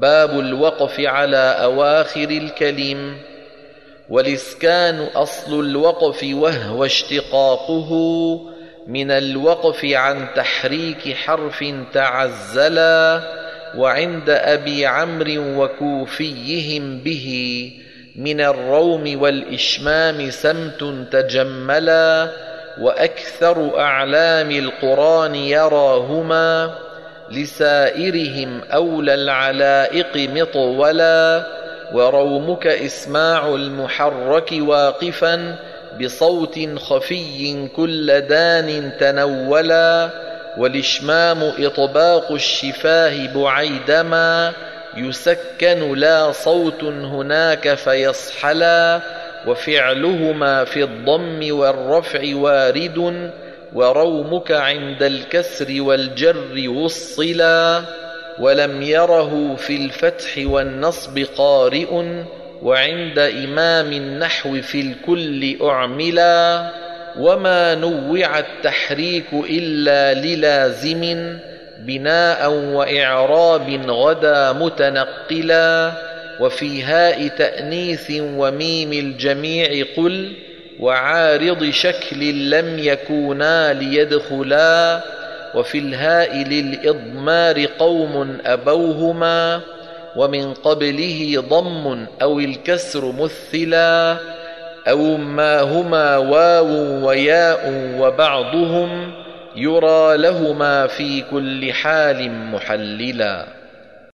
باب الوقف على أواخر الكلم. والإسكان أصل الوقف وهو اشتقاقه من الوقف عن تحريك حرف تعزلا وعند أبي عمرو وكوفيهم به من الروم والإشمام سمت تجملا وأكثر أعلام القرآن يراهما. لسائرهم أولى العلائق مطولا ورومك إسماع المحرك واقفا بصوت خفي كل دان تنولا والإشمام إطباق الشفاه بعيدما يسكن لا صوت هناك فيصحلا وفعلهما في الضم والرفع وارد ورومك عند الكسر والجر وصلا ولم يره في الفتح والنصب قارئ وعند إمام النحو في الكل أعملا وما نوع التحريك إلا للازم بناء وإعراب غدا متنقلا وفي هاء تأنيث وميم الجميع قل وعارض شكل لم يكونا ليدخلا وفي الهاء للإضمار قوم أبوهما ومن قبله ضم أو الكسر مثلا أو ما هما واو وياء وبعضهم يرى لهما في كل حال محللا.